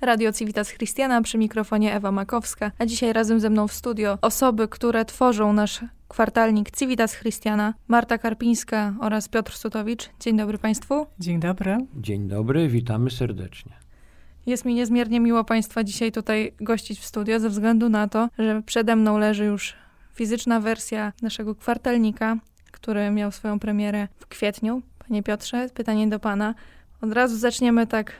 Radio Civitas Christiana przy mikrofonie Ewa Makowska, a dzisiaj razem ze mną w studio osoby, które tworzą nasz kwartalnik Civitas Christiana, Marta Karpińska oraz Piotr Sutowicz. Dzień dobry Państwu. Dzień dobry. Dzień dobry, witamy serdecznie. Jest mi niezmiernie miło Państwa dzisiaj tutaj gościć w studio, ze względu na to, że przede mną leży już fizyczna wersja naszego kwartalnika, który miał swoją premierę w kwietniu. Panie Piotrze, pytanie do Pana. Od razu zaczniemy tak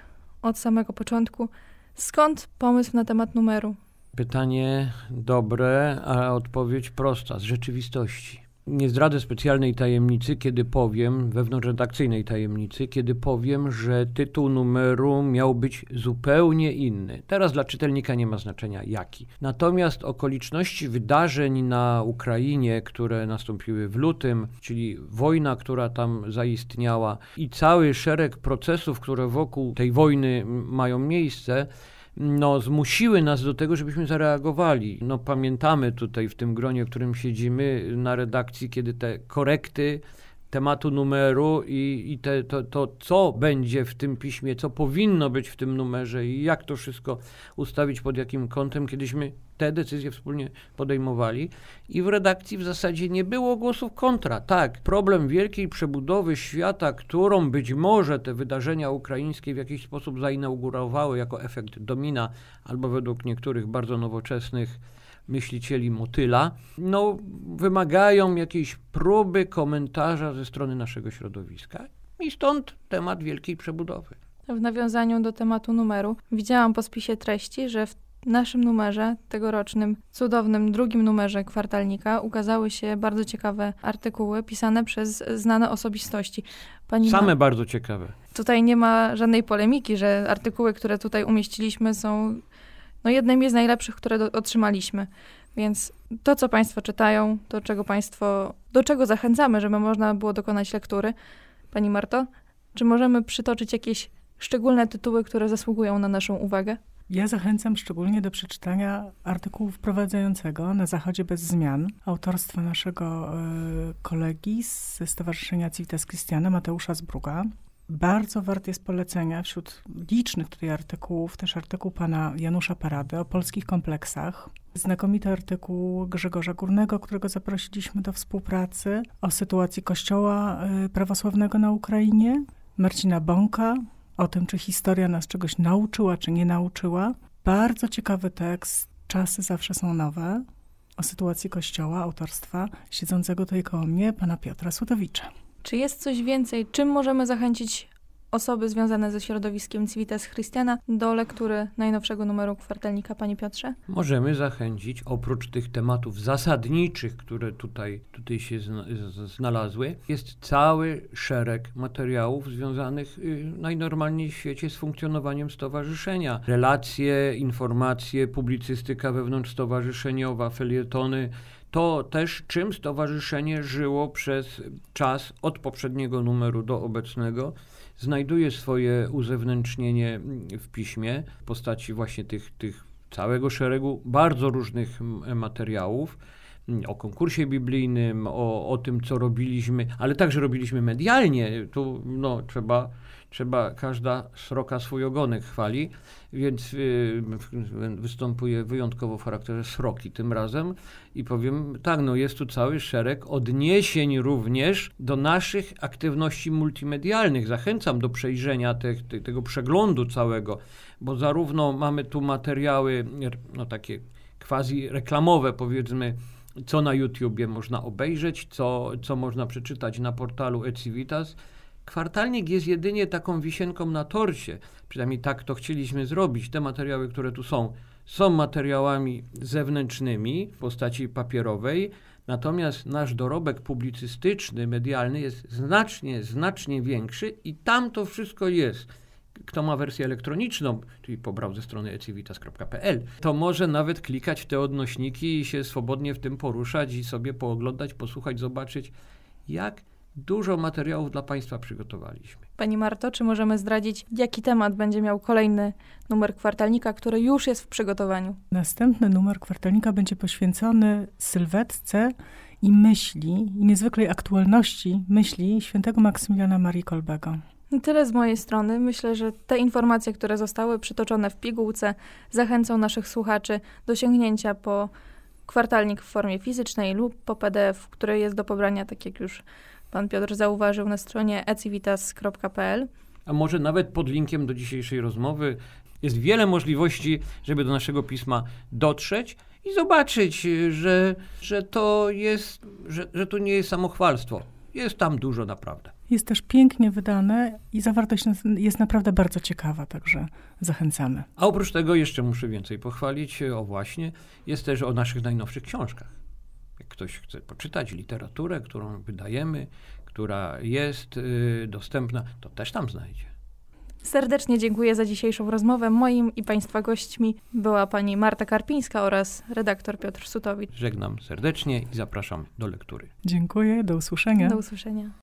od samego początku. Skąd pomysł na temat numeru? Pytanie dobre, a odpowiedź prosta, z rzeczywistości. Nie zdradzę specjalnej tajemnicy, kiedy powiem, wewnątrzredakcyjnej tajemnicy, kiedy powiem, że tytuł numeru miał być zupełnie inny. Teraz dla czytelnika nie ma znaczenia jaki. Natomiast okoliczności wydarzeń na Ukrainie, które nastąpiły w lutym, czyli wojna, która tam zaistniała i cały szereg procesów, które wokół tej wojny mają miejsce, no, zmusiły nas do tego, żebyśmy zareagowali. No, pamiętamy tutaj w tym gronie, w którym siedzimy na redakcji, kiedy te korekty tematu numeru i, i te, to, to, co będzie w tym piśmie, co powinno być w tym numerze i jak to wszystko ustawić pod jakim kątem, kiedyśmy te decyzje wspólnie podejmowali i w redakcji w zasadzie nie było głosów kontra. Tak, problem wielkiej przebudowy świata, którą być może te wydarzenia ukraińskie w jakiś sposób zainaugurowały jako efekt domina, albo według niektórych bardzo nowoczesnych myślicieli motyla, no, wymagają jakiejś próby komentarza ze strony naszego środowiska. I stąd temat wielkiej przebudowy. W nawiązaniu do tematu numeru, widziałam po spisie treści, że w naszym numerze, tegorocznym, cudownym drugim numerze kwartalnika, ukazały się bardzo ciekawe artykuły pisane przez znane osobistości. Pani Same ma... bardzo ciekawe. Tutaj nie ma żadnej polemiki, że artykuły, które tutaj umieściliśmy, są no, jednymi z najlepszych, które do, otrzymaliśmy. Więc to, co Państwo czytają, to czego Państwo, do czego zachęcamy, żeby można było dokonać lektury. Pani Marto, czy możemy przytoczyć jakieś szczególne tytuły, które zasługują na naszą uwagę? Ja zachęcam szczególnie do przeczytania artykułu wprowadzającego na Zachodzie bez zmian autorstwa naszego y, kolegi ze Stowarzyszenia Civitas Christiana, Mateusza Zbruga. Bardzo wart jest polecenia wśród licznych tutaj artykułów, też artykuł pana Janusza Parady o polskich kompleksach. Znakomity artykuł Grzegorza Górnego, którego zaprosiliśmy do współpracy o sytuacji kościoła y, prawosławnego na Ukrainie. Marcina Bąka o tym, czy historia nas czegoś nauczyła, czy nie nauczyła. Bardzo ciekawy tekst, Czasy zawsze są nowe, o sytuacji kościoła, autorstwa siedzącego tutaj koło mnie, pana Piotra Sutowicza. Czy jest coś więcej? Czym możemy zachęcić osoby związane ze środowiskiem Civitas Christiana do lektury najnowszego numeru kwartalnika, Panie Piotrze? Możemy zachęcić, oprócz tych tematów zasadniczych, które tutaj, tutaj się znalazły, jest cały szereg materiałów związanych y, najnormalniej w świecie z funkcjonowaniem stowarzyszenia. Relacje, informacje, publicystyka wewnątrzstowarzyszeniowa, felietony, to też czym stowarzyszenie żyło przez czas od poprzedniego numeru do obecnego znajduje swoje uzewnętrznienie w piśmie w postaci właśnie tych, tych całego szeregu bardzo różnych materiałów o konkursie biblijnym, o, o tym, co robiliśmy, ale także robiliśmy medialnie. Tu no, trzeba trzeba, każda sroka swój ogonek chwali, więc y, występuje wyjątkowo w charakterze sroki tym razem i powiem tak, no jest tu cały szereg odniesień również do naszych aktywności multimedialnych. Zachęcam do przejrzenia te, te, tego przeglądu całego, bo zarówno mamy tu materiały, no takie quasi reklamowe powiedzmy, co na YouTubie można obejrzeć, co, co można przeczytać na portalu Ecivitas, Kwartalnik jest jedynie taką wisienką na torcie, przynajmniej tak to chcieliśmy zrobić. Te materiały, które tu są, są materiałami zewnętrznymi w postaci papierowej, natomiast nasz dorobek publicystyczny, medialny jest znacznie, znacznie większy i tam to wszystko jest. Kto ma wersję elektroniczną, czyli pobrał ze strony ecivitas.pl, to może nawet klikać w te odnośniki i się swobodnie w tym poruszać i sobie pooglądać, posłuchać, zobaczyć, jak Dużo materiałów dla Państwa przygotowaliśmy. Pani Marto, czy możemy zdradzić, jaki temat będzie miał kolejny numer kwartalnika, który już jest w przygotowaniu? Następny numer kwartalnika będzie poświęcony sylwetce i myśli, i niezwykłej aktualności myśli świętego Maksymiliana Marii Kolbego. Tyle z mojej strony. Myślę, że te informacje, które zostały przytoczone w pigułce, zachęcą naszych słuchaczy do sięgnięcia po kwartalnik w formie fizycznej lub po PDF, który jest do pobrania, tak jak już pan Piotr zauważył, na stronie ecivitas.pl. A może nawet pod linkiem do dzisiejszej rozmowy jest wiele możliwości, żeby do naszego pisma dotrzeć i zobaczyć, że, że to jest, że, że to nie jest samochwalstwo. Jest tam dużo naprawdę. Jest też pięknie wydane i zawartość jest naprawdę bardzo ciekawa, także zachęcamy. A oprócz tego jeszcze muszę więcej pochwalić, o właśnie, jest też o naszych najnowszych książkach. Jak ktoś chce poczytać literaturę, którą wydajemy, która jest y, dostępna, to też tam znajdzie. Serdecznie dziękuję za dzisiejszą rozmowę. Moim i Państwa gośćmi była pani Marta Karpińska oraz redaktor Piotr Sutowicz. Żegnam serdecznie i zapraszam do lektury. Dziękuję, do usłyszenia. Do usłyszenia.